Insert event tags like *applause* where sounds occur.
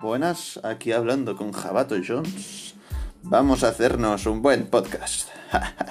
Buenas, aquí hablando con Jabato Jones. Vamos a hacernos un buen podcast. *laughs*